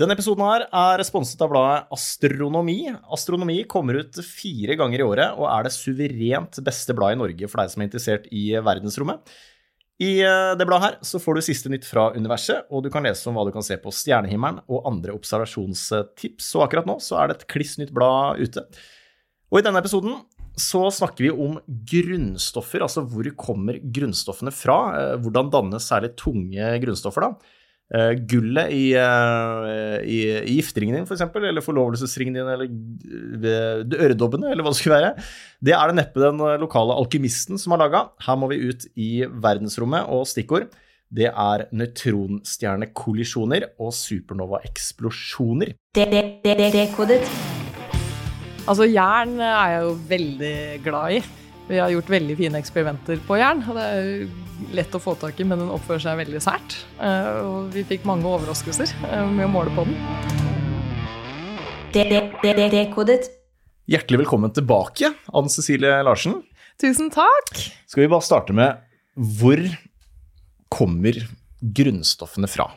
Denne episoden her er sponset av bladet Astronomi. Astronomi kommer ut fire ganger i året og er det suverent beste bladet i Norge for deg som er interessert i verdensrommet. I eh, det bladet her så får du siste nytt fra universet, og du kan lese om hva du kan se på stjernehimmelen og andre observasjonstips. Og akkurat nå så er det et kliss nytt blad ute. Og i denne episoden så snakker vi om grunnstoffer, altså hvor kommer grunnstoffene fra? Eh, hvordan dannes særlig tunge grunnstoffer, da? Uh, gullet i, uh, i, i gifteringen din, f.eks., for eller forlovelsesringen din, eller uh, øredobbene, eller hva det skulle være, det er det neppe den lokale alkymisten som har laga. Her må vi ut i verdensrommet, og stikkord det er nøytronstjernekollisjoner og supernova-eksplosjoner. Dekodet. Altså, jern er jeg jo veldig glad i. Vi har gjort veldig fine eksperimenter på jern. og det er lett å få tak i, men den oppfører seg veldig sært. Eh, og vi fikk mange overraskelser eh, med å måle på den. Dekodet. Hjertelig velkommen tilbake, Anne Cecilie Larsen. Tusen takk. Skal vi bare starte med hvor kommer grunnstoffene fra?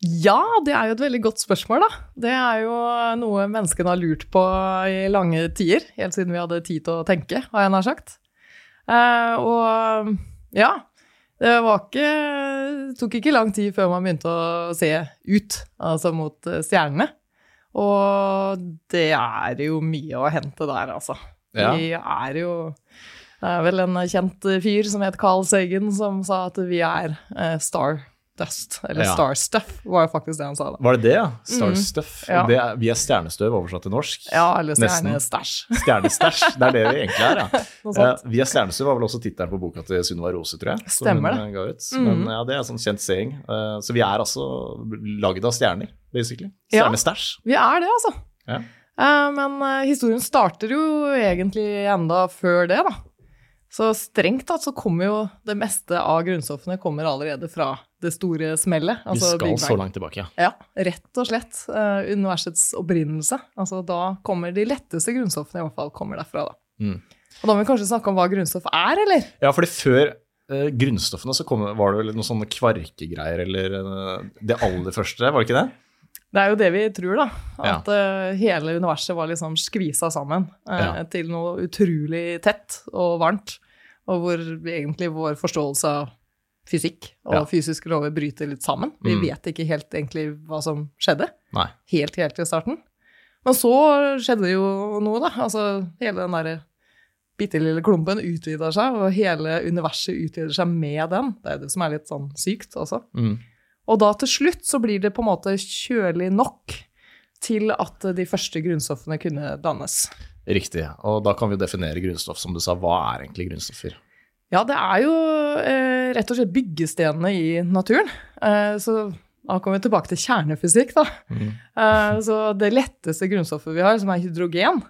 Ja, det er jo et veldig godt spørsmål, da. Det er jo noe menneskene har lurt på i lange tider. Helt siden vi hadde tid til å tenke, har jeg nær sagt. Uh, og ja. Det var ikke, tok ikke lang tid før man begynte å se ut, altså mot eh, stjernene. Og det er jo mye å hente der, altså. Ja. Vi er jo Det er vel en kjent fyr som het Carl Sagen, som sa at vi er eh, star Dust, eller ja. Star Stuff, var jo faktisk det han sa. da. Var det det, ja? Star mm. Stuff. Ja. Det er, vi er stjernestøv oversatt til norsk. Ja, eller stjernestæsj. Stjernestæsj, det er det vi egentlig er, ja. uh, vi er stjernestøv var vel også tittelen på boka til Sunniva Rose, tror jeg. Stemmer det. Mm. Men ja, det er sånn kjent seing. Uh, så vi er altså lagd av stjerner, basically. Stjernestæsj. Ja, vi er det, altså. Ja. Uh, men historien starter jo egentlig enda før det, da. Så strengt tatt så kommer jo det meste av grunnstoffene kommer allerede fra det store smellet. Altså Vi skal så langt tilbake, ja. Ja, rett og slett. Uh, universets opprinnelse. Altså da kommer de letteste grunnstoffene i hvert fall kommer derfra, da. Mm. Og da må vi kanskje snakke om hva grunnstoff er, eller? Ja, fordi før uh, grunnstoffene så kom, var det vel noen sånne kvarkegreier, eller uh, det aller første, var det ikke det? Det er jo det vi tror, da. At ja. hele universet var liksom skvisa sammen ja. til noe utrolig tett og varmt. Og hvor egentlig vår forståelse av fysikk og ja. fysiske lover bryter litt sammen. Vi mm. vet ikke helt egentlig hva som skjedde. Nei. Helt, helt til starten. Men så skjedde jo noe, da. Altså hele den derre bitte lille klumpen utvider seg, og hele universet utvider seg med den. Det er det som er litt sånn sykt også. Mm. Og da til slutt så blir det på en måte kjølig nok til at de første grunnstoffene kunne dannes. Riktig. Og da kan vi definere grunnstoff, som du sa. Hva er egentlig grunnstoffer? Ja, det er jo eh, rett og slett byggestenene i naturen. Eh, så da kommer vi tilbake til kjernefysikk, da. Mm. Eh, så det letteste grunnstoffet vi har, som er hydrogen,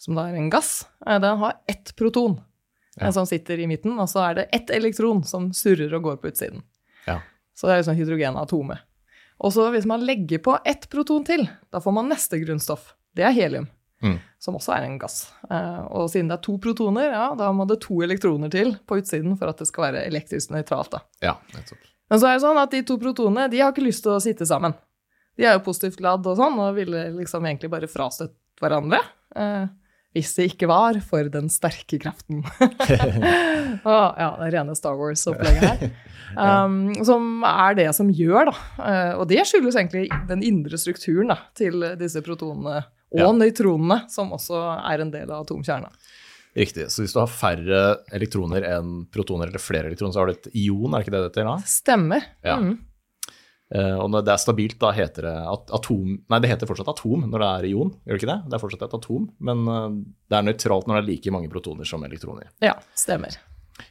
som da er en gass, eh, den har ett proton ja. som sitter i midten, og så er det ett elektron som surrer og går på utsiden. Ja. Så det er liksom hydrogenatomet. Og så hvis man legger på ett proton til, da får man neste grunnstoff. Det er helium, mm. som også er en gass. Eh, og siden det er to protoner, ja, da må det to elektroner til på utsiden for at det skal være elektrisk nøytralt. Ja. Men så er det sånn at de to protonene de har ikke lyst til å sitte sammen. De er jo positivt ladd og sånn, og ville liksom egentlig bare frastøtt hverandre. Eh, hvis det ikke var for den sterke kraften. ah, ja, det rene Star Wars-opplegget her. Um, som er det som gjør, da. Uh, og det skyldes egentlig den indre strukturen da, til disse protonene og ja. nøytronene, som også er en del av atomkjerna. Riktig. Så hvis du har færre elektroner enn protoner, eller flere elektroner, så har du et ion, er det ikke det det heter? da? Stemmer. Ja. Mm. Uh, og når det er stabilt, da heter det atom Nei, det heter fortsatt atom når det er ion, gjør det ikke det? Det er fortsatt et atom, men uh, det er nøytralt når det er like mange protoner som elektroner. Ja, stemmer.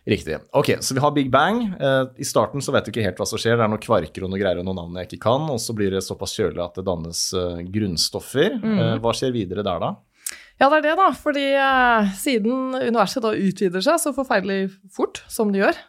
Riktig. Ok, så vi har Big Bang. Eh, I starten så vet du ikke helt hva som skjer. Det er noen kvarker og noen greier og noen navn jeg ikke kan, og så blir det såpass kjølig at det dannes grunnstoffer. Mm. hva skjer videre der da? Ja, det er det, da. Fordi siden universet da utvider seg så forferdelig fort som det gjør,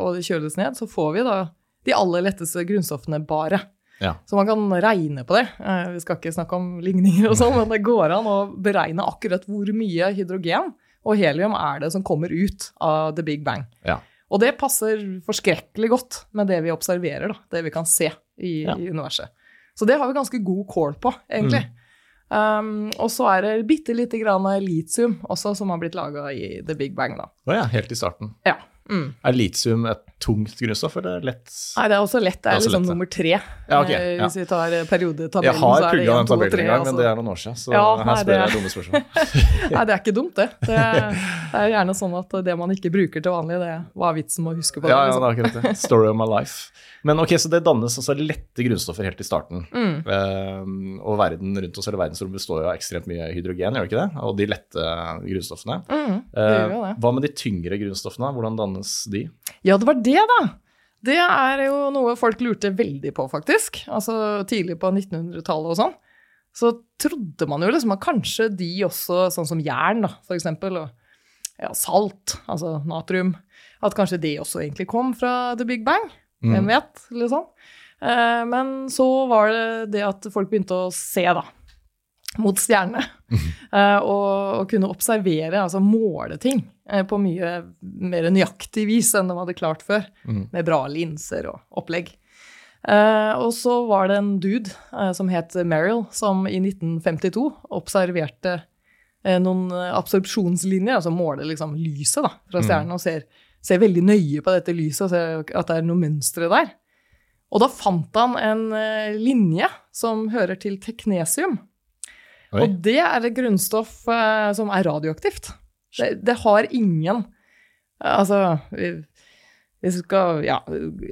og det kjøles ned, så får vi da de aller letteste grunnstoffene bare. Ja. Så man kan regne på det. Eh, vi skal ikke snakke om ligninger og sånn, men det går an å beregne akkurat hvor mye hydrogen og helium er det som kommer ut av the big bang. Ja. Og det passer forskrekkelig godt med det vi observerer, da, det vi kan se i, ja. i universet. Så det har vi ganske god kål på, egentlig. Um, og så er det bitte lite grann litium også, som har blitt laga i The Big Bang, da. Å ja, helt i starten. Ja. Mm. Er litium et tungt grunnstoff, eller lett Nei, det er også lett. Det er, Det er liksom lett, nummer tre. Ja, ok, Eh, ja. Hvis vi tar eh, periodetabellen, Jeg har så er det 1, 2 og tabellen 3. en gang, men altså. det er noen år siden, så Ja, her nei, spør jeg dumme spørsmål. Nei, det er ikke dumt, det. Det er, det er gjerne sånn at det man ikke bruker til vanlig, det hva er vitsen med å huske på det? Ja, ja, liksom. det er akkurat det. Story of my life. Men ok, så det dannes altså lette grunnstoffer helt i starten. Mm. Um, og verden rundt oss, eller verdensrommet, består jo av ekstremt mye hydrogen, gjør det ikke det? Og de lette grunnstoffene. Mm, det Eh, gjør jo det. hva med de tyngre grunnstoffene? Hvordan dannes de? Ja, det var det, da. Det er jo noe folk lurte veldig på, faktisk. Altså tidlig på 1900-tallet og sånn. Så trodde man jo liksom at kanskje de også, sånn som jern, da, for eksempel, og ja, salt, altså natrium, at kanskje det også egentlig kom fra The Big Bang. Hvem vet, liksom. Eh, men så var det det at folk begynte å se, da, mot stjernene. Uh, og, og kunne observere, altså måle ting, uh, på mye mer nøyaktig vis enn de hadde klart før. Mm. Med bra linser og opplegg. Uh, og så var det en dude eh, som het Merrill, som i 1952 observerte noen absorpsjonslinjer, altså måler liksom lyset da, fra stjernen og ser, ser veldig nøye på dette lyset og ser at det er noe mønstre der. Og da fant han en linje som hører til teknesium. Oi. Og det er et grunnstoff eh, som er radioaktivt. Det, det har ingen Altså, vi, vi skal ja,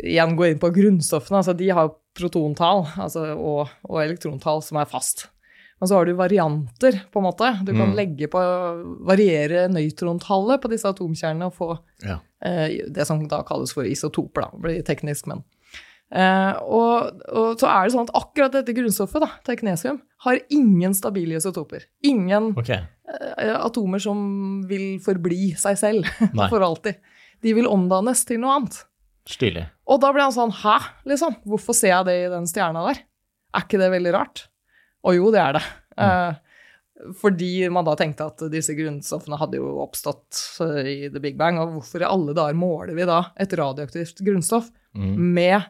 igjen gå inn på grunnstoffene. Altså, de har protontall altså, og, og elektrontall som er fast. Men så har du varianter, på en måte. Du kan Mm. legge på, variere nøytrontallet på disse atomkjernene og få Ja. eh, det som da kalles for isotoper, da, blir teknisk, men. Eh, og, og så er det sånn at akkurat dette grunnstoffet, da, teknesium, har ingen stabile isotoper. Ingen okay. eh, atomer som vil forbli seg selv for alltid. De vil omdannes til noe annet. Stilig. Og da ble han sånn Hæ, liksom? Hvorfor ser jeg det i den stjerna der? Er ikke det veldig rart? Og jo, det er det. Eh, fordi man da tenkte at disse grunnstoffene hadde jo oppstått i The Big Bang, og hvorfor i alle dager måler vi da et radioaktivt grunnstoff Mm. med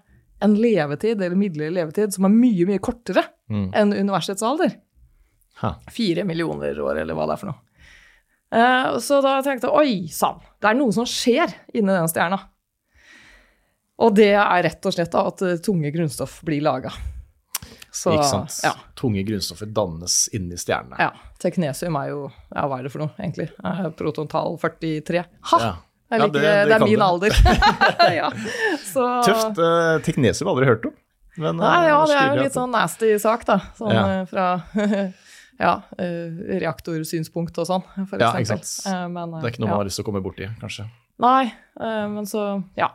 en levetid, eller midlertidig levetid, som er mye, mye kortere Mm. enn universets alder? Ha. Fire millioner år, eller hva det er for noe. Uh, så da tenkte jeg oi sann, det er noe som skjer inni den stjerna. Og det er rett og slett at eh, tunge grunnstoff blir laga. Så Ikke sant? ja. Tunge grunnstoffer dannes inni stjernene. ja. Teknesium er jo Ja, hva er det for noe, egentlig? Eh, Protontal 43. Ha! Ja. Jeg liker det- det, det, det er min du. alder. ja. Så Tøft. Uh, teknesium aldri hørt om. Men, Nei, eh, ja, det er jo litt sånn nasty sak, da. Sånn Ja. eh, fra ja, eh, reaktorsynspunkt og sånn, for Ja, eksempel. ikke sant. Eh, men, eh, Det er ikke noe ja. man har lyst til å komme borti, kanskje. Nei, eh, men så Ja.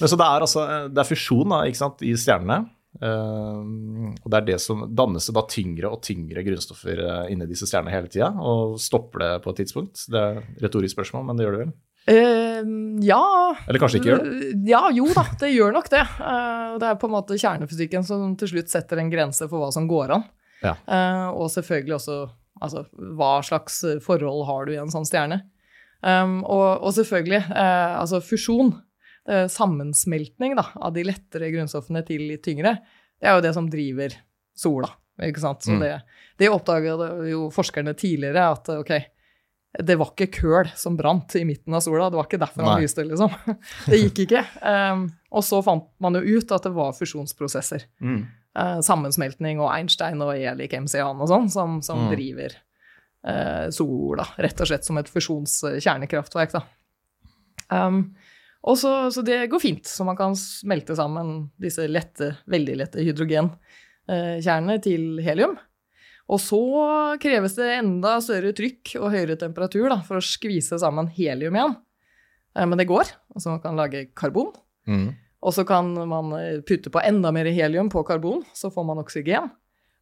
Men så det er altså eh, det er fusjon da, ikke sant, i stjernene. Uh, og det er det som dannes det da tyngre og tyngre grunnstoffer eh, inni disse stjernene hele tida. Og stopper det på et tidspunkt? Det er et retorisk spørsmål, men det gjør det vel? Eh, ja Eller kanskje ikke gjør det? Ja, jo da, det gjør nok det. Uh, det er på en måte kjernefysikken som til slutt setter en grense for hva som går an. Ja. Uh, og selvfølgelig også altså, hva slags forhold har du i en sånn stjerne. Um, og, og selvfølgelig, altså fusjon, sammensmeltning da, av de lettere grunnstoffene til litt tyngre, det er jo det som driver sola. Ikke sant? Så Mm. det, det oppdaga jo forskerne tidligere, at ok, det var ikke køl som brant i midten av sola, det var ikke derfor han lyste, liksom. Det gikk ikke. Um, og så fant man jo ut at det var fusjonsprosesser. Mm. Uh, sammensmeltning og Einstein og E lik MC-an og sånn, som, som Mm. driver uh, sola, rett og slett som et fusjonskjernekraftverk, da. Um, og så, så det går fint, så man kan smelte sammen disse lette, veldig lette hydrogenkjernene til helium. Og så kreves det enda større trykk og høyere temperatur da, for å skvise sammen helium igjen. Eh, Men det går. Altså man kan lage karbon. Mm. Og så kan man eh, putte på enda mer helium på karbon, så får man oksygen.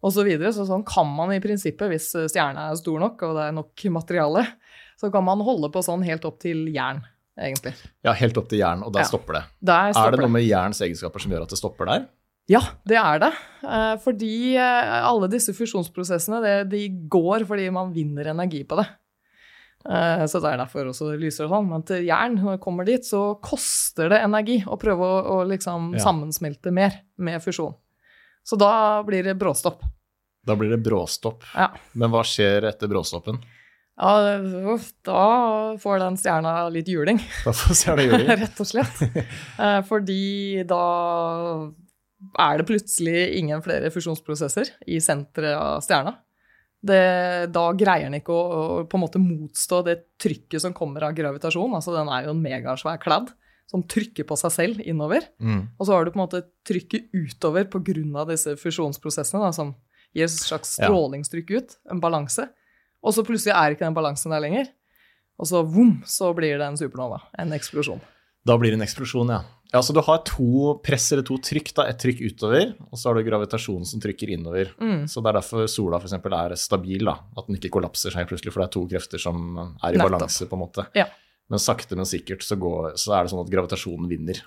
Og så videre. Så sånn kan man i prinsippet, hvis eh, stjerna er stor nok og det er nok materiale, så kan man holde på sånn helt opp til jern, egentlig. Ja, helt opp til jern, og der Ja. stopper det. Der Er det noe med jerns egenskaper som gjør at det stopper der? Ja, det er det. Eh, Fordi eh, alle disse fusjonsprosessene, det, de går fordi man vinner energi på det. Eh, Så det er derfor også det lyser og sånn. Men til jern, når det kommer dit, så koster det energi å prøve å, å liksom Ja. sammensmelte mer med fusjon. Så da blir det bråstopp. Da blir det bråstopp. Ja. Men hva skjer etter bråstoppen? Ja, da får den stjerna litt juling, Da får stjerna juling. rett og slett. Fordi da er det plutselig ingen flere fusjonsprosesser i senteret av stjerna. Det, da greier den ikke å, å på en måte motstå det trykket som kommer av gravitasjon. Altså den er jo en megasvær kladd som trykker på seg selv innover. Mm. Og så har du på en måte trykket utover pga. disse fusjonsprosessene, da, som gir et slags strålingstrykk ut, en balanse. Og så plutselig er ikke den balansen der lenger. Og så vom, så blir det en supernova. En eksplosjon. Da blir det en eksplosjon, ja. Ja, Så du har to press eller to trykk. da, Et trykk utover, og så har du gravitasjonen som trykker innover. Mm. Så Det er derfor sola for eksempel, er stabil. da, At den ikke kollapser seg plutselig, for det er to krefter som er i Nettopp. balanse. på en måte. Ja. Men sakte, men sikkert så, går, så er det sånn at gravitasjonen vinner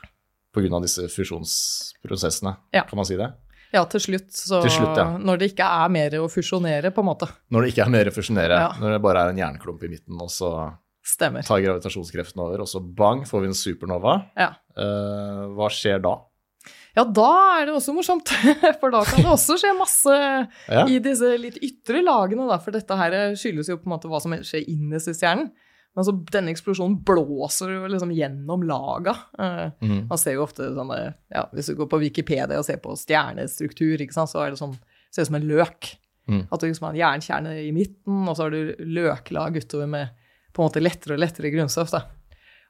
pga. disse fusjonsprosessene. Ja. Kan man si det? Ja, til slutt. Så Til slutt, ja. når det ikke er mer å fusjonere, på en måte. Når det ikke er mer å fusjonere, Ja. når det bare er en jernklump i midten, og så Stemmer. tar gravitasjonskreften over, og så bang, får vi en supernova. Ja. Uh, hva skjer da? Ja, da er det også morsomt. For da kan det også skje masse Ja. i disse litt ytre lagene, da. For dette her skyldes jo på en måte hva som skjer innerst i stjernen. Men altså, denne eksplosjonen blåser jo liksom gjennom laga. Uh, mm. Man ser jo ofte sånne ja, Hvis du går på Wikipedia og ser på stjernestruktur, sant, så er det sånn Ser ut som en løk. Mm. At du liksom har en jernkjerne i midten, og så har du løklag utover med på en måte lettere og lettere grunnstoff. da.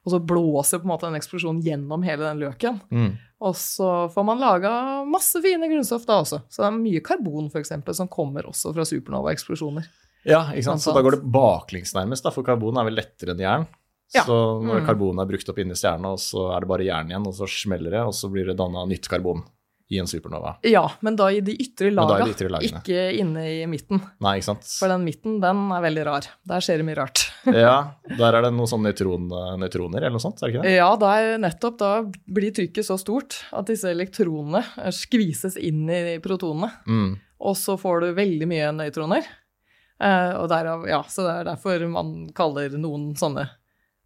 Og så blåser på en måte den eksplosjonen gjennom hele den løken. Mm. Og så får man laga masse fine grunnstoff da også. Så det er mye karbon for eksempel, som kommer også fra supernova-eksplosjoner. Ja, ikke sant? Så da går det baklengs nærmest, da, for karbon er vel lettere enn jern. Ja. Så når Mm. karbonet er brukt opp inni stjerna, og så er det bare jern igjen, og så smeller det, og så blir det danna nytt karbon i en supernova. Ja, men da i de ytre laga, de ytre ikke inne i midten. Nei, ikke sant? For den midten, den er veldig rar. Der skjer det mye rart. Ja, der er det noen sånne nøytron, nøytroner eller noe sånt, er det ikke det? Ja, der nettopp da blir trykket så stort at disse elektronene eh, skvises inn i protonene. Mm. Og så får du veldig mye nøytroner. Eh, og derav, ja, så det er derfor man kaller noen sånne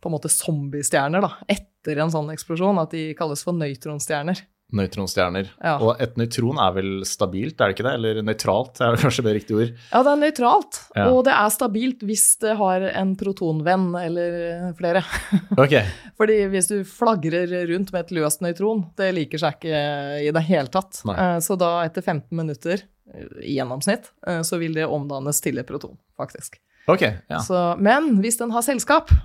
på en måte zombiestjerner da, etter en sånn eksplosjon, at de kalles for nøytronstjerner. Nøytronstjerner. Ja. Og et nøytron er vel stabilt, er det ikke det? Eller nøytralt, er kanskje det riktige ord. Ja, det er nøytralt, Ja. og det er stabilt hvis det har en protonvenn eller flere. Ok, Fordi hvis du flagrer rundt med et løst nøytron, det liker seg ikke i det hele tatt. Nei. Eh, Så da etter 15 minutter eh, i gjennomsnitt, eh, så vil det omdannes til et proton, faktisk. ok, ja. Så, men hvis den har selskap, eh,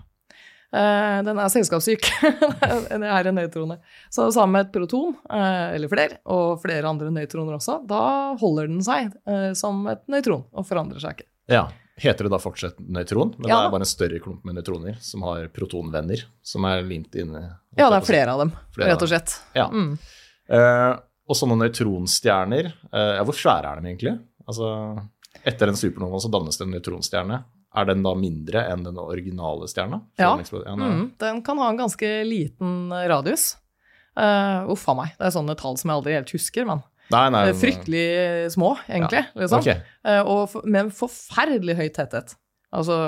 den er selskapssyk, det er en nøytrone, så sammen med et proton, eh, eller flere, og flere andre nøytroner også, da holder den seg eh, som et nøytron og forandrer seg ikke. ja. Heter det da fortsatt nøytron? Men Ja. det er bare en større klump med nøytroner som har protonvenner, som er limt inne Ja, det er flere av dem, Flere rett og slett. Ja. Mm. Uh, og sånne nøytronstjerner, uh, ja, hvor svære er de egentlig? Altså, etter en supernova så dannes det en nøytronstjerne. Er den da mindre enn den originale stjerna? Ja. ja Mm, den kan ha en ganske liten eh, radius. Uh, uff a meg, det er sånne tall som jeg aldri helt husker, men Nei, nei, er fryktelig små, egentlig. Liksom. Okay. Uh, og for, med en forferdelig høy tetthet. Altså,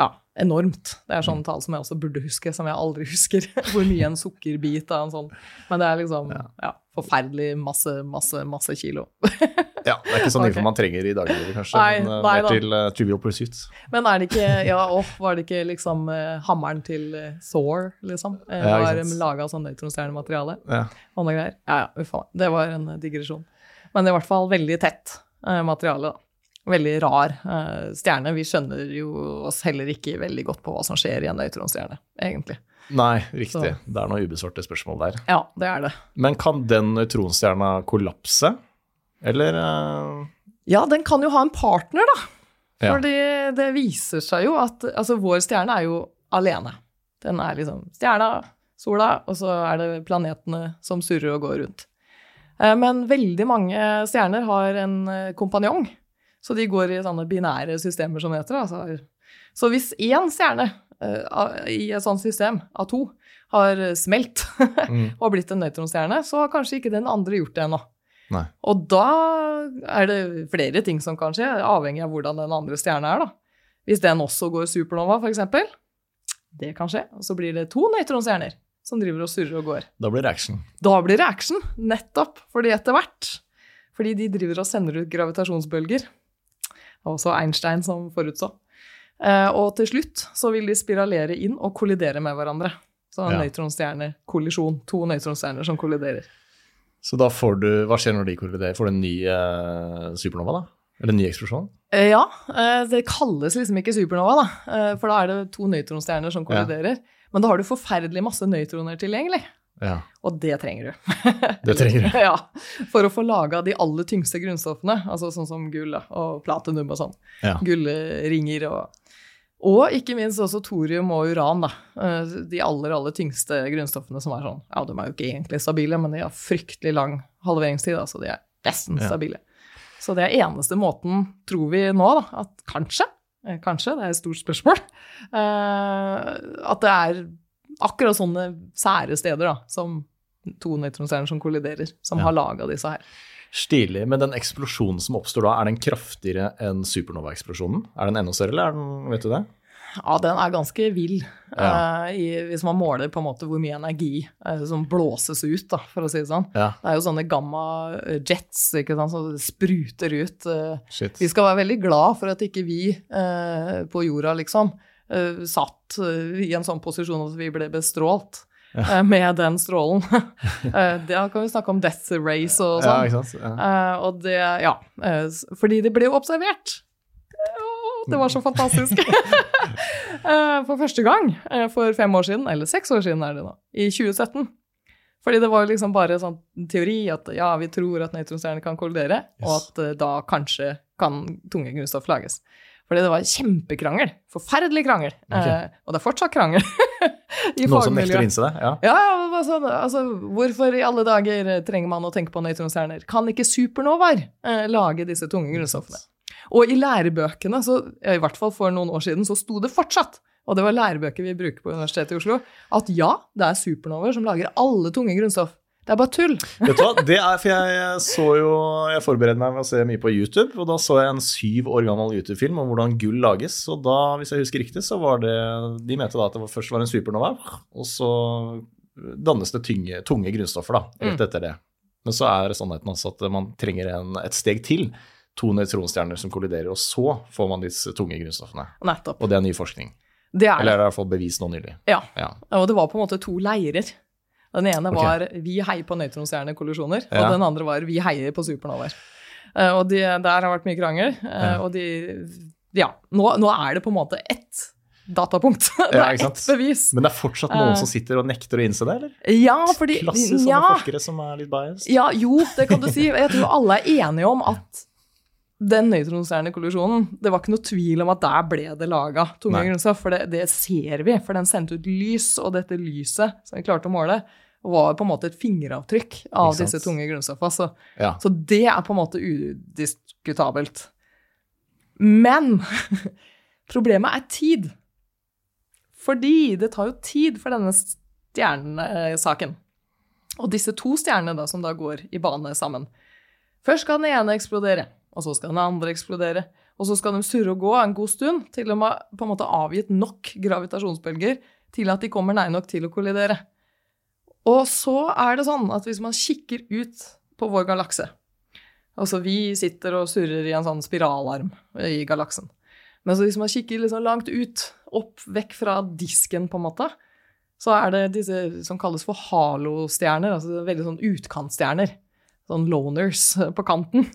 ja, enormt. Det er Mm. sånne tall som jeg også burde huske, som jeg aldri husker. Hvor mye en sukkerbit av en sånn. Men det er liksom, ja, forferdelig masse, masse, masse kilo. Ja, det er ikke sånn info okay. man trenger i dagliglivet, kanskje. Nei, men uh, nei mer da. til uh, Trivial Pursuit. Men er det ikke, ja, off, var det ikke liksom uh, hammeren til uh, Saw, liksom? Uh, Ja, var laga av sånn nøytronstjernemateriale? Ja. Og noe greier. Ja, ja, uff a meg. Det var en eh, digresjon. Men det er i hvert fall veldig tett uh, materiale, da. Veldig rar eh, stjerne. Vi skjønner jo oss heller ikke veldig godt på hva som skjer i en nøytronstjerne, egentlig. Nei, riktig. Så. Det er noen ubesvarte spørsmål der. Ja, det er det. Men kan den nøytronstjerna kollapse? Eller uh, Ja, den kan jo ha en partner, da. Ja. For det, det viser seg jo at altså, vår stjerne er jo alene. Den er liksom stjerna, sola, og så er det planetene som surrer og går rundt. Eh, Men veldig mange stjerner har en eh, kompanjong, så de går i sånne binære systemer, som det heter. Altså. Så hvis én stjerne i et sånt system av to har smelt mm, og blitt en nøytronstjerne, så har kanskje ikke den andre gjort det ennå. Nei. Og da er det flere ting som kan skje, avhengig av hvordan den andre stjerna er. da. Hvis den også går supernova, f.eks., det kan skje. Og så blir det to nøytronstjerner som driver og surrer og går. Da blir det action. Da blir det action, nettopp fordi etter hvert Fordi de driver og sender ut gravitasjonsbølger. Det var også Einstein som forutså. Eh, og til slutt så vil de spiralere inn og kollidere med hverandre. Så Ja. nøytronstjernekollisjon. To nøytronstjerner som kolliderer. Så da får du Hva skjer når de kolliderer? Får du en ny eh, supernova, da? Eller en ny eksplosjon? Eh, Ja, eh, det kalles liksom ikke supernova, da. Eh, For da er det to nøytronstjerner som kolliderer. Men da har du forferdelig masse nøytroner tilgjengelig. Ja. Og det trenger du. Det trenger du. ja, For å få laga de aller tyngste grunnstoffene, altså sånn som gull og platinum og sånn. Ja. Gullringer og Og ikke minst også thorium og uran, da. Eh, De aller, aller tyngste grunnstoffene som er sånn Ja, de er jo ikke egentlig stabile, men de har fryktelig lang halveringstid, så de er nesten Ja. stabile. Så det er eneste måten, tror vi nå, da, at kanskje, eh, kanskje, det er et stort spørsmål, eh, at det er akkurat sånne sære steder da, som to nøytronstjerner som kolliderer, som Ja. har laga disse her. Stilig. Men den eksplosjonen som oppstår da, er den kraftigere enn supernova-eksplosjonen? Er den enda større, eller er den, vet du det? Ja, den er ganske vill, Ja. uh, i, hvis man måler på en måte hvor mye energi uh, som blåses ut, da, for å si det sånn. Ja, Det er jo sånne gamma eh, jets ikke sant, som spruter ut. Uh. Vi skal være veldig glad for at ikke vi på jorda, liksom, satt i en sånn posisjon at vi ble bestrålt. eh, Med den strålen. Eh, Da kan vi snakke om death race og sånn. Ja. Ja. Eh, og det, ja, fordi de ble jo observert. Det var så fantastisk. For første gang for fem år siden, eller seks år siden er det nå, i 2017. Fordi det var jo liksom bare sånn teori at ja, vi tror at nøytronstjerner kan kollidere, og at da kanskje kan tunge grunnstoff lages. Fordi det var kjempekrangel. Forferdelig krangel. Okay. Eh, og det er fortsatt krangel Noen som nekter å innse det? Ja. Ja, sånn, altså, hvorfor i alle dager trenger man å tenke på nøytronstjerner? Kan ikke supernovaer eh, lage disse tunge grunnstoffene? Og i lærebøkene, så, i hvert fall for noen år siden, så sto det fortsatt, og det var lærebøker vi bruker på Universitetet i Oslo, at ja, det er supernovaer som lager alle tunge grunnstoff. Det er bare tull. Vet du hva, det er, for jeg så jo Jeg forbereder meg med å se mye på YouTube, og da så jeg en syv år gammel YouTube-film om hvordan gull lages. Og da, hvis jeg husker riktig, så var det De mente da at det var, først var en supernova, og så dannes det tynge, tunge grunnstoffer da, rett Mm. etter det. Men så er sannheten altså at man trenger en, et steg til. To nøytronstjerner som kolliderer, og så får man disse tunge grunnstoffene. Nettopp. Og det er ny forskning. Det er Eller det. er i hvert fall bevist nå nylig. Ja. Ja. Og det var på en måte to leirer. Den ene var vi heier på nøytronstjernekollisjoner, Ja. og den andre var vi heier på supernovaer. Uh, og de, der har vært mye krangel. Uh, Ja. Og de Ja, nå, nå er det på en måte ett datapunkt. det er ja, ett bevis. Men det er fortsatt noen uh, som sitter og nekter å innse det, eller? Ja, fordi Klassisk sånne ja, forskere som er litt biased. ja, jo, det kan du si. Jeg tror alle er enige om at den nøytronstjernekollisjonen, det var ikke noe tvil om at der ble det laga grunnstoff, for det, det ser vi. For den sendte ut lys, og dette lyset som vi klarte å måle, var på en måte et fingeravtrykk av disse tunge grunnstoffene. Så, Ja. så det er på en måte udiskutabelt. Men problemet er tid. Fordi det tar jo tid for denne stjernesaken. Og disse to stjernene da, som da går i bane sammen. Først skal den ene eksplodere, og så skal den andre eksplodere. Og så skal de surre og gå en god stund til de har på en måte avgitt nok gravitasjonsbølger til at de kommer nær nok til å kollidere. Og så er det sånn at hvis man kikker ut på vår galakse Altså vi sitter og surrer i en sånn spiralarm i galaksen. Men hvis man kikker liksom langt ut, opp vekk fra disken på en måte, så er det disse som kalles for halostjerner, altså veldig sånn utkantstjerner. Sånn loners på kanten.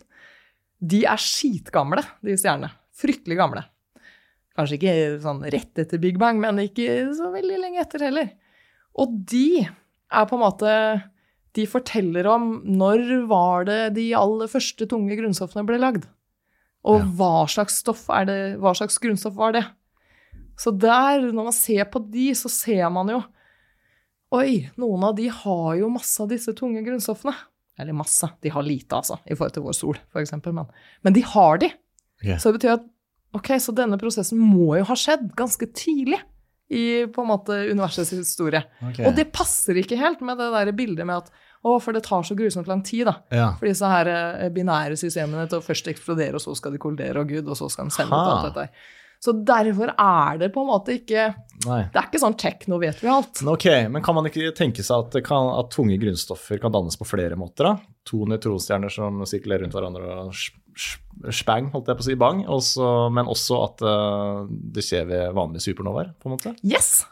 De er skitgamle, de stjernene. Fryktelig gamle. Kanskje ikke sånn rett etter Big Bang, men ikke så veldig lenge etter heller. Og de er på en måte De forteller om når var det de aller første tunge grunnstoffene ble lagd. Og Ja. hva slags stoff er det, hva slags grunnstoff var det? Så der, når man ser på de, så ser man jo Oi, noen av de har jo masse av disse tunge grunnstoffene. Eller masse, de har lite, altså, i forhold til vår sol, eksempel. Men, men de har de. Yeah. Så det betyr at ok, så denne prosessen må jo ha skjedd ganske tidlig i på en måte universets historie. Okay. Og det passer ikke helt med det der bildet med at å, for det tar så grusomt lang tid, da. Ja. For disse her eh, binære systemene til å først eksplodere, og så skal de kollidere, og gud, og så skal de sende ut alt dette her. Så derfor er det på en måte ikke Nei. Det er ikke sånn nå vet vi alt. Ok, men kan man ikke tenke seg at, kan, at tunge grunnstoffer kan dannes på flere måter? da? To nøytronstjerner som sirkulerer rundt hverandre og spang, holdt jeg på å si, bang. Også, men også at eh, det skjer ved vanlige supernovaer, på en måte? Yes!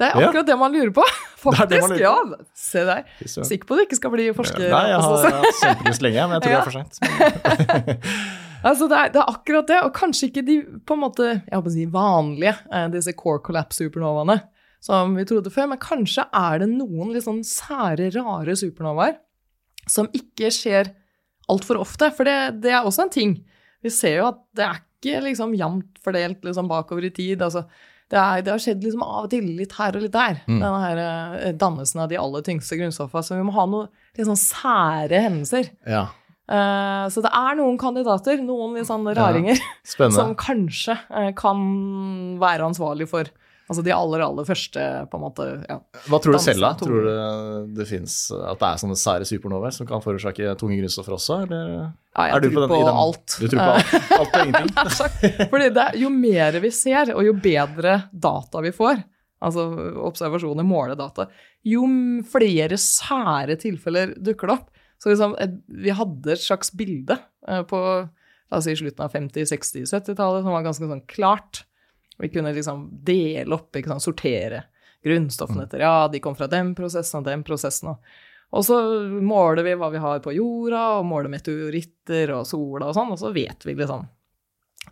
Det er Ja. akkurat det man lurer på. Det er det Faktisk, lurer ja. Se der. Sikker på at du ikke skal bli forsker. Nei, jeg har, jeg har kjempelyst lenge, men jeg tror Ja. det er for seint. Altså, det, er, det er akkurat det, og kanskje ikke de på en måte, jeg håper å si vanlige, eh, disse core collapse supernovaene som vi trodde før, men kanskje er det noen litt sånn sære, rare supernovaer som ikke skjer altfor ofte, for det, det er også en ting. Vi ser jo at det er ikke liksom jevnt fordelt liksom bakover i tid. altså det, er, det har skjedd liksom av og til litt her og litt der, Mm. denne her eh, dannelsen av de aller tyngste grunnstoffene. Så vi må ha noen litt sånn sære hendelser. Ja, Uh, så det er noen kandidater, noen litt sånn raringer, som kanskje uh, kan være ansvarlig for altså de aller, aller første, på en måte. Ja. Hva tror du selv, da? Tror du det fins at det er sånne sære supernovaer som kan forårsake tunge grunnstoffer også, eller? Ja, jeg Er du tror den- på, den- alt. Du tror på alt, alt og ingenting? Fordi det, jo mer vi ser, og jo bedre data vi får, altså observasjoner, måledata, jo flere sære tilfeller dukker det opp. Så liksom, vi hadde et slags bilde eh, på la oss si slutten av 50-, 60-, 70-tallet som var ganske sånn klart. Vi kunne liksom dele opp, sant, sortere grunnstoffene etter ja, de kom fra den prosessen og den prosessen. Og, og så måler vi hva vi har på jorda, og måler meteoritter og sola og sånn, og så vet vi liksom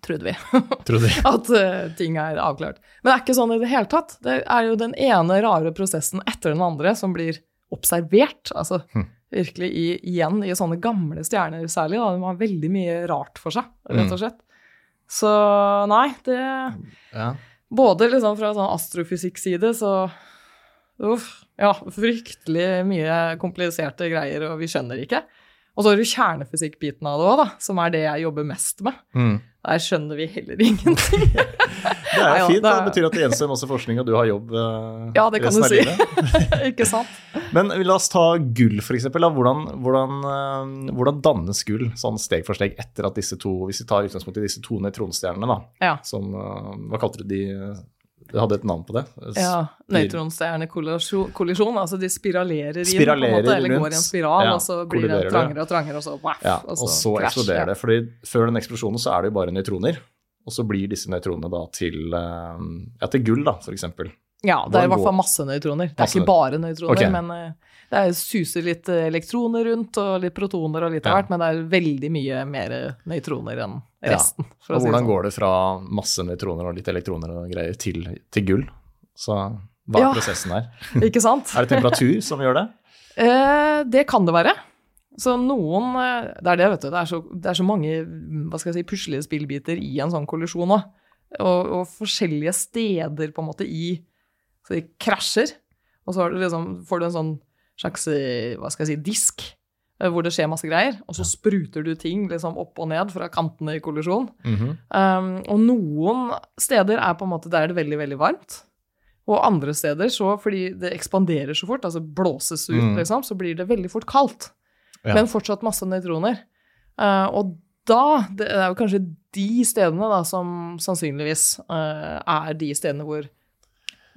Trodde vi. Trodde. at uh, ting er avklart. Men det er ikke sånn i det hele tatt. Det er jo den ene rare prosessen etter den andre som blir observert. Altså Hm. virkelig i, igjen i sånne gamle stjerner særlig. Da. De har veldig mye rart for seg, rett Mm. og slett. Så nei, det Ja. Både liksom fra sånn astrofysikk-side, så Uff. Ja, fryktelig mye kompliserte greier, og vi skjønner ikke. Og så har du kjernefysikk-biten av det òg, som er det jeg jobber mest med. Mm. Der skjønner vi heller ingenting. Det er jo ja, fint. det Det betyr at det gjenstår masse forskning, og du har jobb eh, Ja, det kan resten du av si. livet. ikke sant? Men la oss ta gull, f.eks. Hvordan, hvordan, eh, hvordan dannes gull sånn steg for steg etter at disse to Hvis vi tar utgangspunkt i disse to nøytronstjernene, da, Ja. som eh, Hva kalte du de? Det hadde et navn på det? ja Nøytronstjernekollisjon. Altså de spiralerer inn, på en måte, eller rundt. går i en spiral, Ja, og så blir det trangere det. og trangere, og så waff, Ja, og så krasj, eksploderer ja. det. fordi før den eksplosjonen så er det jo bare nøytroner. Og så blir disse nøytronene da til, eh, ja, til gull, da, f.eks. Ja, det er i hvert fall masse nøytroner. Det er Masse ikke bare nøytroner, okay. men eh, det er, suser litt eh, elektroner rundt, og litt protoner og litt av Ja. hvert, men det er veldig mye mer nøytroner enn Ja. resten. For Og å si hvordan sånn. går det fra masse nøytroner og litt elektroner og greier til, til gull? Så hva er Ja. prosessen her? Ikke sant? Er det temperatur som gjør det? Eh, det kan det være. Så noen eh, Det er det, vet du. Det er så, det er så mange mm, hva skal jeg si, puslige spillbiter i en sånn kollisjon òg. Og, og forskjellige steder på en måte i Så de krasjer. Og så har du liksom, får du en sånn slags eh, hva skal jeg si, disk eh, hvor det skjer masse greier. Og så spruter du ting liksom opp og ned fra kantene i kollisjon. Mhm. Um, og noen steder er på en måte der er det veldig, veldig varmt. Og andre steder, så fordi det ekspanderer så fort, altså blåses ut, Mm. liksom, så blir det veldig fort kaldt. Ja. Men fortsatt masse nøytroner. Uh, og da Det er jo kanskje de stedene da som sannsynligvis uh, er de stedene hvor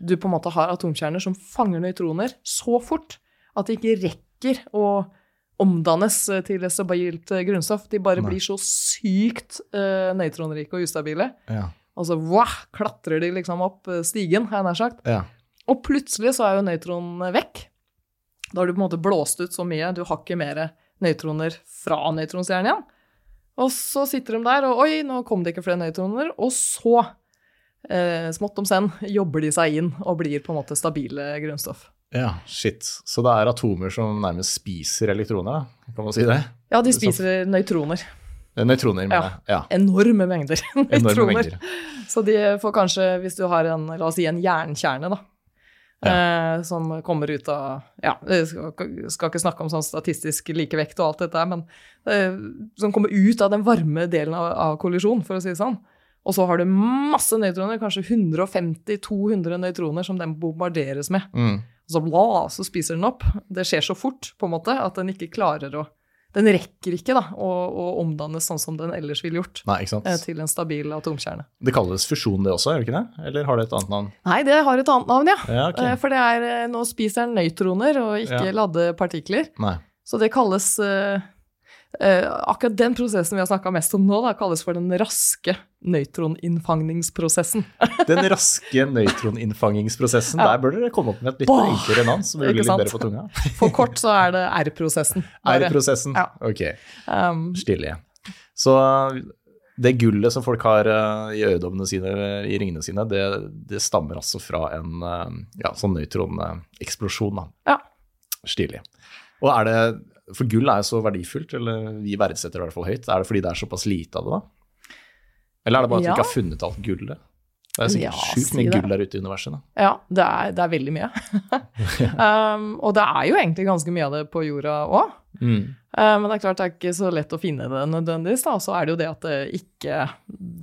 du på en måte har atomkjerner som fanger nøytroner så fort at de ikke rekker å omdannes eh, til et stabilt grunnstoff. De bare Nei. blir så sykt uh, nøytronrike og ustabile. Ja. Og så wow, klatrer de liksom opp stigen, har jeg nær sagt. ja. Og plutselig så er jo nøytronene vekk. Da har du på en måte blåst ut så mye, du har ikke mer nøytroner fra nøytronstjernen igjen. Og så sitter de der, og oi, nå kom det ikke flere nøytroner. Og så, eh, smått om senn, jobber de seg inn og blir på en måte stabile grunnstoff. Ja, shit. Så det er atomer som nærmest spiser elektroner. Kan man si det? Ja, de spiser nøytroner. Eh, Nøytroner, mener Ja. jeg. Ja. Enorme mengder Enorme nøytroner. mengder. Så de får kanskje, hvis du har en, la oss si en jernkjerne, da, eh, som kommer ut av Ja, jeg skal, skal ikke snakke om sånn statistisk likevekt og alt dette, men eh, som kommer ut av den varme delen av, av kollisjon, for å si det sånn. Og så har du masse nøytroner, kanskje 150-200 nøytroner som den bombarderes med. Mm. Og så, bla, så spiser den opp. Det skjer så fort på en måte, at den ikke klarer å den rekker ikke da, å, å omdannes sånn som den ellers ville gjort, Nei, eh, til en stabil atomkjerne. Det kalles fusjon det også, gjør det ikke det? Eller har det et annet navn? Nei, det har et annet navn, ja. Ja, ok. Eh, For det er, eh, nå spiser den nøytroner og ikke Ja. ladde partikler. Nei. Så det kalles uh, uh, Akkurat den prosessen vi har snakka mest om nå, da, kalles for den raske nøytroninnfangningsprosessen. Den raske nøytroninnfangingsprosessen, Ja. der bør dere komme opp med et litt Bah! enklere navn, som blir litt bedre på tunga. For kort så er det R-prosessen. R-prosessen. Ja. Ok, Um, stilig. Så det gullet som folk har eh, i øyedommene sine, i ringene sine, det, det stammer altså fra en eh, ja, sånn nøytroneksplosjon. Ja. Stilig. Og er det, For gull er jo så verdifullt, eller vi verdsetter det i hvert fall høyt. Er det fordi det er såpass lite av det, da? Eller er det bare at vi ikke har funnet alt gullet? Det er sikkert Ja, sjukt mye si gull der ute i universet. da. ja, det er, det er veldig mye. um, og det er jo egentlig ganske mye av det på jorda òg. Mm. Uh, men det er klart det er ikke så lett å finne det nødvendigvis. Og Så er det jo det at det ikke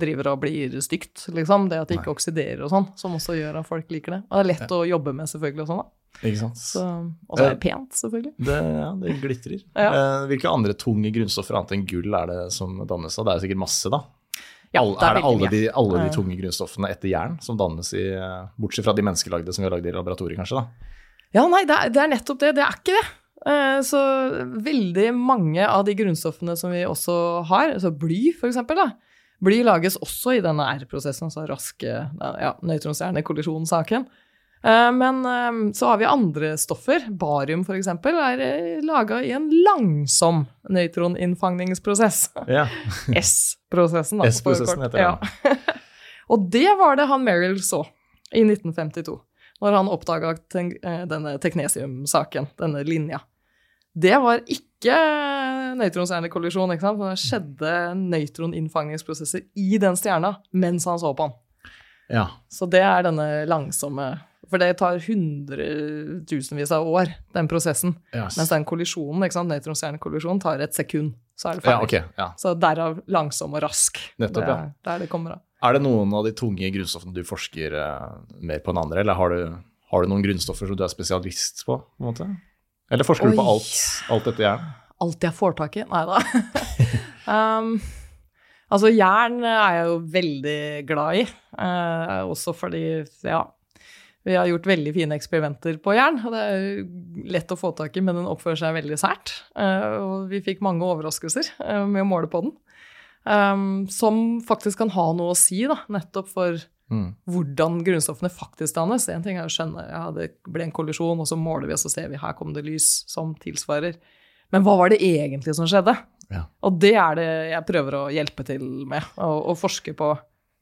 driver og blir stygt, liksom. Det at det ikke Nei. oksiderer og sånn, som også gjør at folk liker det. Og det er lett å jobbe med, selvfølgelig, og sånn, da. Ikke sant? Så, og så er det pent, selvfølgelig. Det, ja, det glitrer. Ja. Uh, hvilke andre tunge grunnstoffer annet enn gull er det som dannes av? Det er sikkert masse, da. Ja, det er er det alle de, alle de tunge grunnstoffene etter jern som dannes i Bortsett fra de menneskelagde som vi har lagd i laboratoriet, kanskje? da? Ja, nei, det er, det er nettopp det. Det er ikke det. Eh, Så veldig mange av de grunnstoffene som vi også har, altså bly for eksempel, da. Bly lages også i denne R-prosessen, altså raske ja, nøytronstjernekollisjonssaken. Men eh, så har vi andre stoffer. Barium eksempel er laga i en langsom nøytroninnfangningsprosess. Ja. S-prosessen, da. S-prosessen heter den. Ja. Og det var det han Merrill så i 1952, når han oppdaga denne teknesium-saken, denne linja. Det var ikke nøytronstjernekollisjon, ikke sant? for det skjedde nøytroninnfangningsprosesser i den stjerna mens han så på den. ja. Så det er denne langsomme For det tar hundretusenvis av år, den prosessen. Yes. Mens den kollisjonen, ikke sant, nøytronstjernekollisjonen, tar et sekund, så er det ja, okay, ok. Ja. Så derav langsom og rask. Nettopp, det ja. er der det kommer av. Er det noen av de tunge grunnstoffene du forsker eh, mer på enn andre, eller har du, har du noen grunnstoffer som du er spesialist på? på en måte? Eller forsker du på alt, alt dette jern? Alt jeg får tak i? Nei da. um, altså, jern er jeg jo veldig glad i. uh, også fordi, ja Vi har gjort veldig fine eksperimenter på jern. Og det er lett å få tak i, men den oppfører seg veldig sært. eh, og vi fikk mange overraskelser eh, med å måle på den. Um, som faktisk kan ha noe å si, da, nettopp for Mm. hvordan grunnstoffene faktisk dannes. En ting er å skjønne ja, det ble en kollisjon, og så måler vi, og så ser vi her kom det lys som tilsvarer. Men hva var det egentlig som skjedde? Ja. Og det er det jeg prøver å hjelpe til med, å forske på.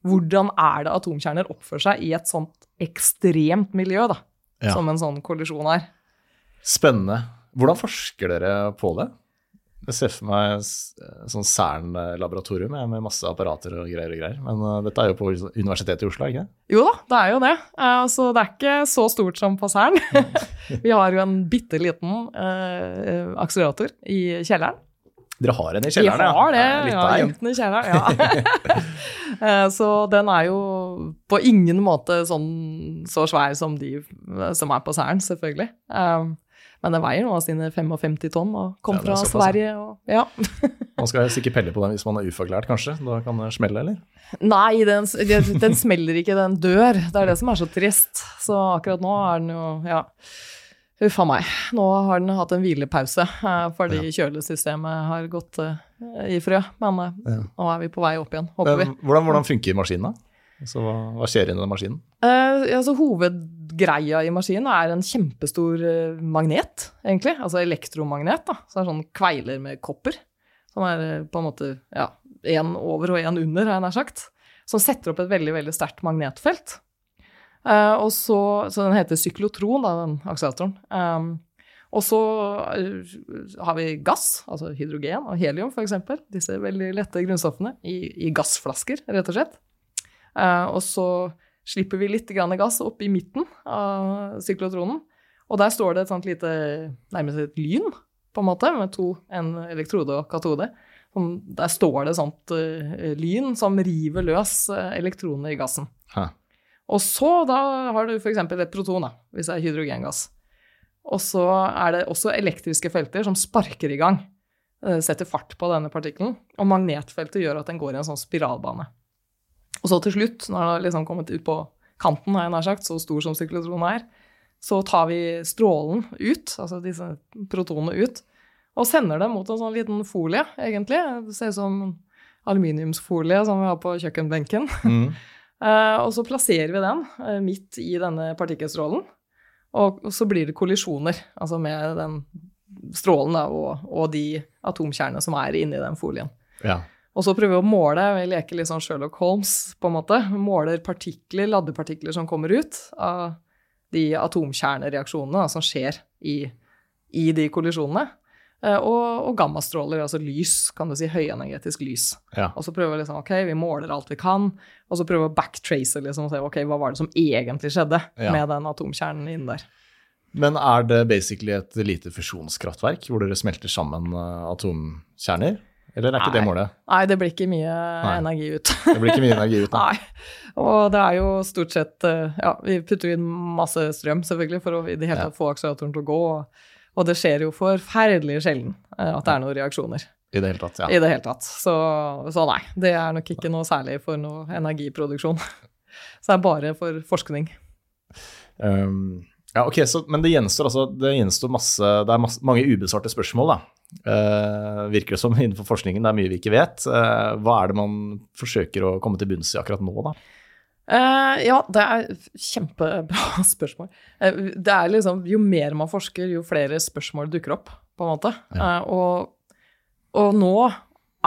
Hvordan er det atomkjerner oppfører seg i et sånt ekstremt miljø, da, Ja. som en sånn kollisjon er? Spennende. Hvordan forsker dere på det? Jeg ser for meg s- sånn Cern-laboratorium med masse apparater og greier og greier. Men eh, dette er jo på Universitetet i Oslo, ikke det? Jo da, det er jo det. Altså, det er ikke så stort som på Cern. Vi har jo en bitte liten eh, akselerator i kjelleren. Dere har en i kjelleren, Vi har det, ja? har gjemt den i kjelleren, ja. Eh, så den er jo på ingen måte sånn så svær som de som er på Cern, selvfølgelig. Um, men den veier nå sine 55 tonn og kom Ja, fra. Sverige og Ja. Man skal helst ikke pelle på den hvis man er ufaglært, kanskje? Da kan det smelle, eller? Nei, den, den smeller ikke, den dør. Det er det som er så trist. Så akkurat nå er den jo Ja. Huff a meg. Nå har den hatt en hvilepause fordi fordi kjølesystemet har gått eh, i frø. Men eh, Ja. nå er vi på vei opp igjen, håper vi. Hvordan, hvordan funker maskinen, da? Så hva, hva skjer inni den maskinen? Eh, altså, hovedgreia i maskinen er en kjempestor eh, magnet, egentlig. Altså elektromagnet. da. Så det er sånn kveiler med kopper. Som er eh, på en måte ja, én over og én under, har jeg nær sagt. Som setter opp et veldig veldig sterkt magnetfelt. Eh, og så, så den heter syklotron, da, den akseleratoren. Um, og så eh, har vi gass, altså hydrogen og helium f.eks. Disse veldig lette grunnstoffene i, i gassflasker, rett og slett. Uh, og så slipper vi litt grann gass opp i midten av syklotronen. Og der står det et sånt lite, nærmest et lyn, på en måte, med to, en elektrode og katode. Som, der står det sånt uh, lyn som river løs uh, elektronene i gassen. Hæ. Og så da har du f.eks. et proton, da, hvis det er hydrogengass. Og så er det også elektriske felter som sparker i gang eh, setter fart på denne partikkelen, og magnetfeltet gjør at den går i en sånn spiralbane. Og så til slutt, når den har liksom kommet ut på kanten, har jeg nær sagt, så stor som syklotronen er, så tar vi strålen ut, altså disse protonene ut, og sender dem mot en sånn liten folie, egentlig. Det ser ut som aluminiumsfolie som vi har på kjøkkenbenken. Mm. Eh, og så plasserer vi den eh, midt i denne partikkelstrålen, og, så blir det kollisjoner, altså med den strålen da, og, og de atomkjernene som er inni den folien. Ja. Og så prøver vi å måle, vi leker litt sånn Sherlock Holmes, på en måte. Måler partikler, laddepartikler som kommer ut av de atomkjernereaksjonene da, som skjer i, i de kollisjonene. Eh, Og, og gammastråler, altså lys, kan du si, høyenergetisk lys. ja. Og så prøver vi liksom, ok, vi måler alt vi kan, og så prøver vi å backtrace liksom, og se, ok, hva var det som egentlig skjedde Ja. med den atomkjernen inni der. Men er det basically et lite fusjonskraftverk hvor dere smelter sammen eh, atomkjerner? Eller er ikke det målet? Nei, det blir ikke mye energi ut. Det blir ikke mye energi ut? da. Nei. Og det er jo stort sett eh, Ja, vi putter inn masse strøm, selvfølgelig, for å i det hele Ja. tatt få akseleratoren til å gå. Og, og det skjer jo forferdelig sjelden eh, at det er noen reaksjoner I det hele tatt, ja. i det hele tatt. Så, så nei, det er nok ikke noe særlig for noe energiproduksjon. Så det er bare for forskning. Um, ja, ok, så, Men det gjenstår altså det gjenstår masse, det er masse, mange ubesvarte spørsmål, da. Uh, virker det som innenfor forskningen det er mye vi ikke vet. Uh, hva er det man forsøker å komme til bunns i akkurat nå, da? Eh, ja, det er kjempebra spørsmål. Uh, det er liksom, jo mer man forsker, jo flere spørsmål dukker opp, på en måte. Ja. Uh, og, og nå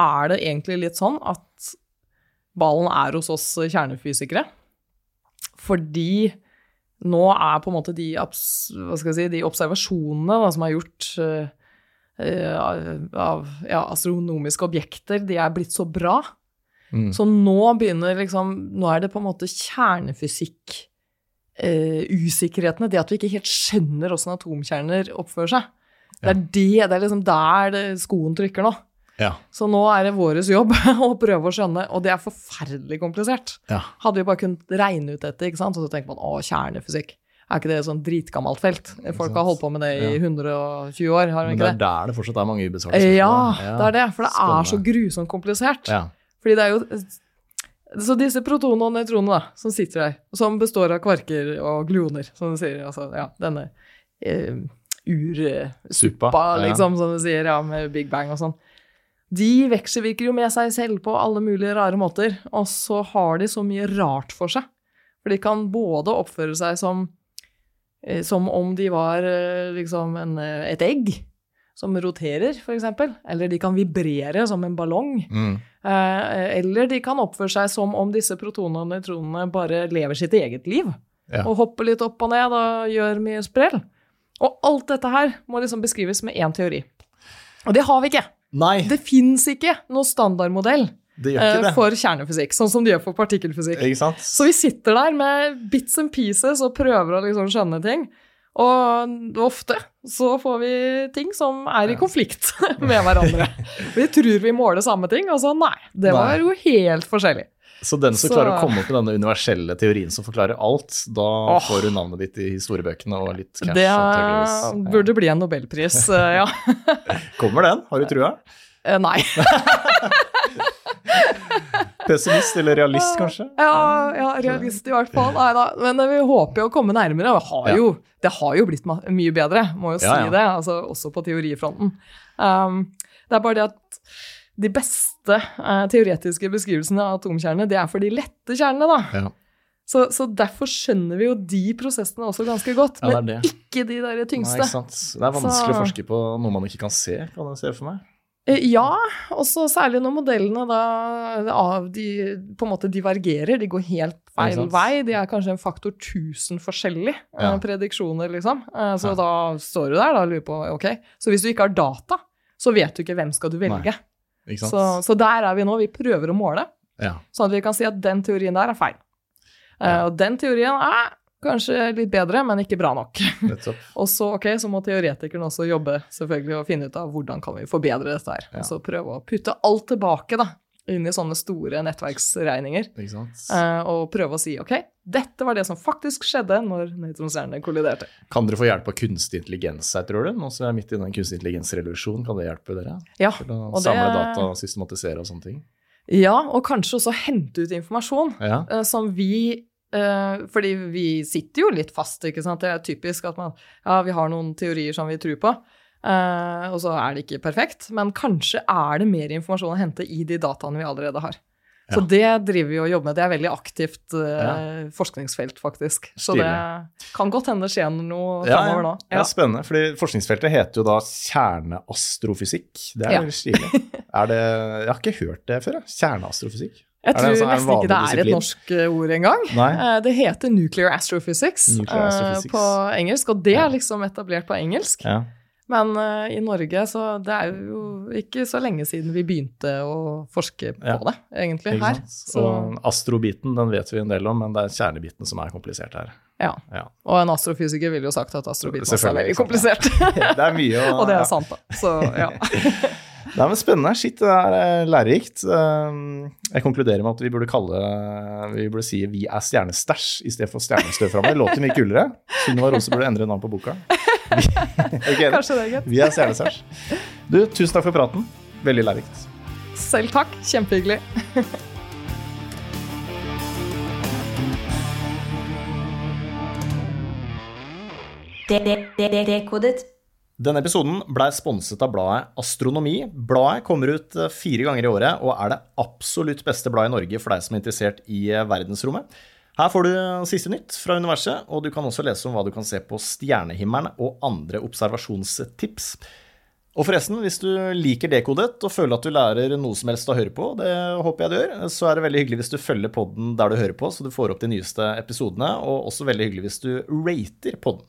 er det egentlig litt sånn at ballen er hos oss kjernefysikere. Fordi nå er på en måte de, si, de observasjonene da, som er gjort av ja, astronomiske objekter, de er blitt så bra. Mm. Så nå begynner liksom Nå er det på en måte kjernefysikk Uh, Usikkerhetene. Det at vi ikke helt skjønner åssen atomkjerner oppfører seg. Det er det, det er liksom der det, skoen trykker nå. Ja. Så nå er det vår jobb å prøve å skjønne, og det er forferdelig komplisert. ja. Hadde vi bare kunnet regne ut dette, ikke sant? og så tenker man å, kjernefysikk. Er ikke det et sånn dritgammelt felt? Folk har holdt på med det i Ja. 120 år, har de ikke det Men det? der det fortsatt er mange ubesvarte Ja, spørsmål. det er det. For det er så grusomt komplisert. Ja. Fordi det er jo Så disse protonene og nøytronene da, som sitter der, som består av kvarker og gluoner, som du sier, altså ja, denne eh, ursuppa, Suppa, ja. liksom, som du sier, ja, med Big Bang og sånn, de vekselvirker jo med seg selv på alle mulige rare måter, og så har de så mye rart for seg. For de kan både oppføre seg som, eh, som om de var eh, liksom en, eh, et egg som roterer, eksempel, eller de kan vibrere som en ballong. Mm. Eh, eller de kan oppføre seg som om disse protonene og nøytronene bare lever sitt eget liv. Ja. Og hopper litt opp og ned og gjør mye sprell. Og alt dette her må liksom beskrives med én teori. Og det har vi ikke. Nei, Det fins ikke noen standardmodell eh, for kjernefysikk, sånn som de gjør for partikkelfysikk. Så vi sitter der med bits and pieces og prøver å liksom skjønne ting. Og ofte så får vi ting som er i konflikt med hverandre. Vi tror vi måler samme ting, og så nei. Det var Nei. jo helt forskjellig. Så den som Så- klarer å komme opp med denne universelle teorien som forklarer alt, da oh. får du navnet ditt i historiebøkene og litt cash. Det antageligvis. burde bli en nobelpris, eh, ja. Ja. Kommer den? Har du trua? Eh, Nei. Pessimist eller realist, kanskje? Ja, ja, realist i hvert fall. Nei da. Men eh, vi håper jo å komme nærmere. Det har Ja. jo, det har jo blitt mye bedre, må jo si Ja, ja. det. Altså, også på teorifronten. Um, det er bare det at de beste uh, teoretiske beskrivelsene av atomkjernene, det er for de lette kjernene, da. Ja, Så, så derfor skjønner vi jo de prosessene også ganske godt, ja det men det. ikke de der Nei, tyngste. ikke sant. Det er vanskelig Så- å forske på noe man ikke kan se, kan jeg se for meg. Eh, Ja, også særlig når modellene da av de på en måte divergerer, de går helt feil vei. De er kanskje en faktor 1000 forskjellige eh, Ja. prediksjoner, liksom. Eh, Så Ja. da står du der og lurer på, ok, så hvis du ikke har data, så vet du ikke hvem skal du velge. Så, så der er vi nå, vi prøver å måle, Ja. sånn at vi kan si at den teorien der er feil. Eh. Og den teorien er kanskje litt bedre, men ikke bra nok. Og så, okay, så må teoretikeren også jobbe selvfølgelig og finne ut av hvordan kan vi forbedre dette her. Ja. Og så prøve å putte alt tilbake da, inn i sånne store nettverksregninger. Eh, og prøve å si ok, dette var det som faktisk skjedde når nøytronstjernene kolliderte. Kan dere få hjelp av kunstig intelligens her, tror du? Nå som vi er midt i den kunstig intelligens-revolusjonen, kan det hjelpe dere? Ja, Til å og det- samle data systematisere og sånne ting? ja, og kanskje også hente ut informasjon Ja. eh, som vi fordi vi sitter jo litt fast, ikke sant. Det er typisk at man Ja, vi har noen teorier som vi tror på, eh, og så er det ikke perfekt. Men kanskje er det mer informasjon å hente i de dataene vi allerede har. Så det driver vi og jobber med. Det er veldig aktivt eh, forskningsfelt, faktisk. Så det kan godt hende det skjer noe Ja, framover nå. ja, spennende. fordi forskningsfeltet heter jo da kjerneastrofysikk. Det er Ja. veldig stilig. Er det, jeg har ikke hørt det før. jeg. Kjerneastrofysikk. Jeg tror en nesten ikke det er er et norsk eh, ord engang. Nei. Eh, Det heter nuclear astrophysics, Nuclear eh, astrophysics. på engelsk, og det er liksom etablert på engelsk. Ja. Men uh, i Norge så det er jo ikke så lenge siden vi begynte å forske på Ja. det, egentlig, her. Så, Og astrobiten den vet vi en del om, men det er kjernebiten som er komplisert her. ja. Ja. Og en astrofysiker ville jo sagt at astrobiten også er veldig komplisert. Det er mye å og det er sant, da. Så ja. Nei, men Spennende. Shit, det er eh, lærerikt. Um, Jeg konkluderer med at vi burde kalle Vi burde si 'Vi er stjernestæsj' i stedet for 'Stjernestøv fra meg'. Det låter mye kulere. Sunniva Rose burde endre navn på boka. Vi, er enig? Kanskje det er greit. Vi er stjernestæsj. Du, tusen takk for praten. Veldig lærerikt. Selv takk. Kjempehyggelig. Dekodet. Denne episoden blei sponset av bladet Astronomi. Bladet kommer ut eh, fire ganger i året og er det absolutt beste bladet i Norge for deg som er interessert i eh, verdensrommet. Her får du siste nytt fra universet, og du kan også lese om hva du kan se på stjernehimmelen og andre observasjonstips. Og forresten, hvis du liker Dekodet og føler at du lærer noe som helst å høre på, det håper jeg du gjør, så er det veldig hyggelig hvis du følger podden der du hører på, så du får opp de nyeste episodene, og også veldig hyggelig hvis du rater podden.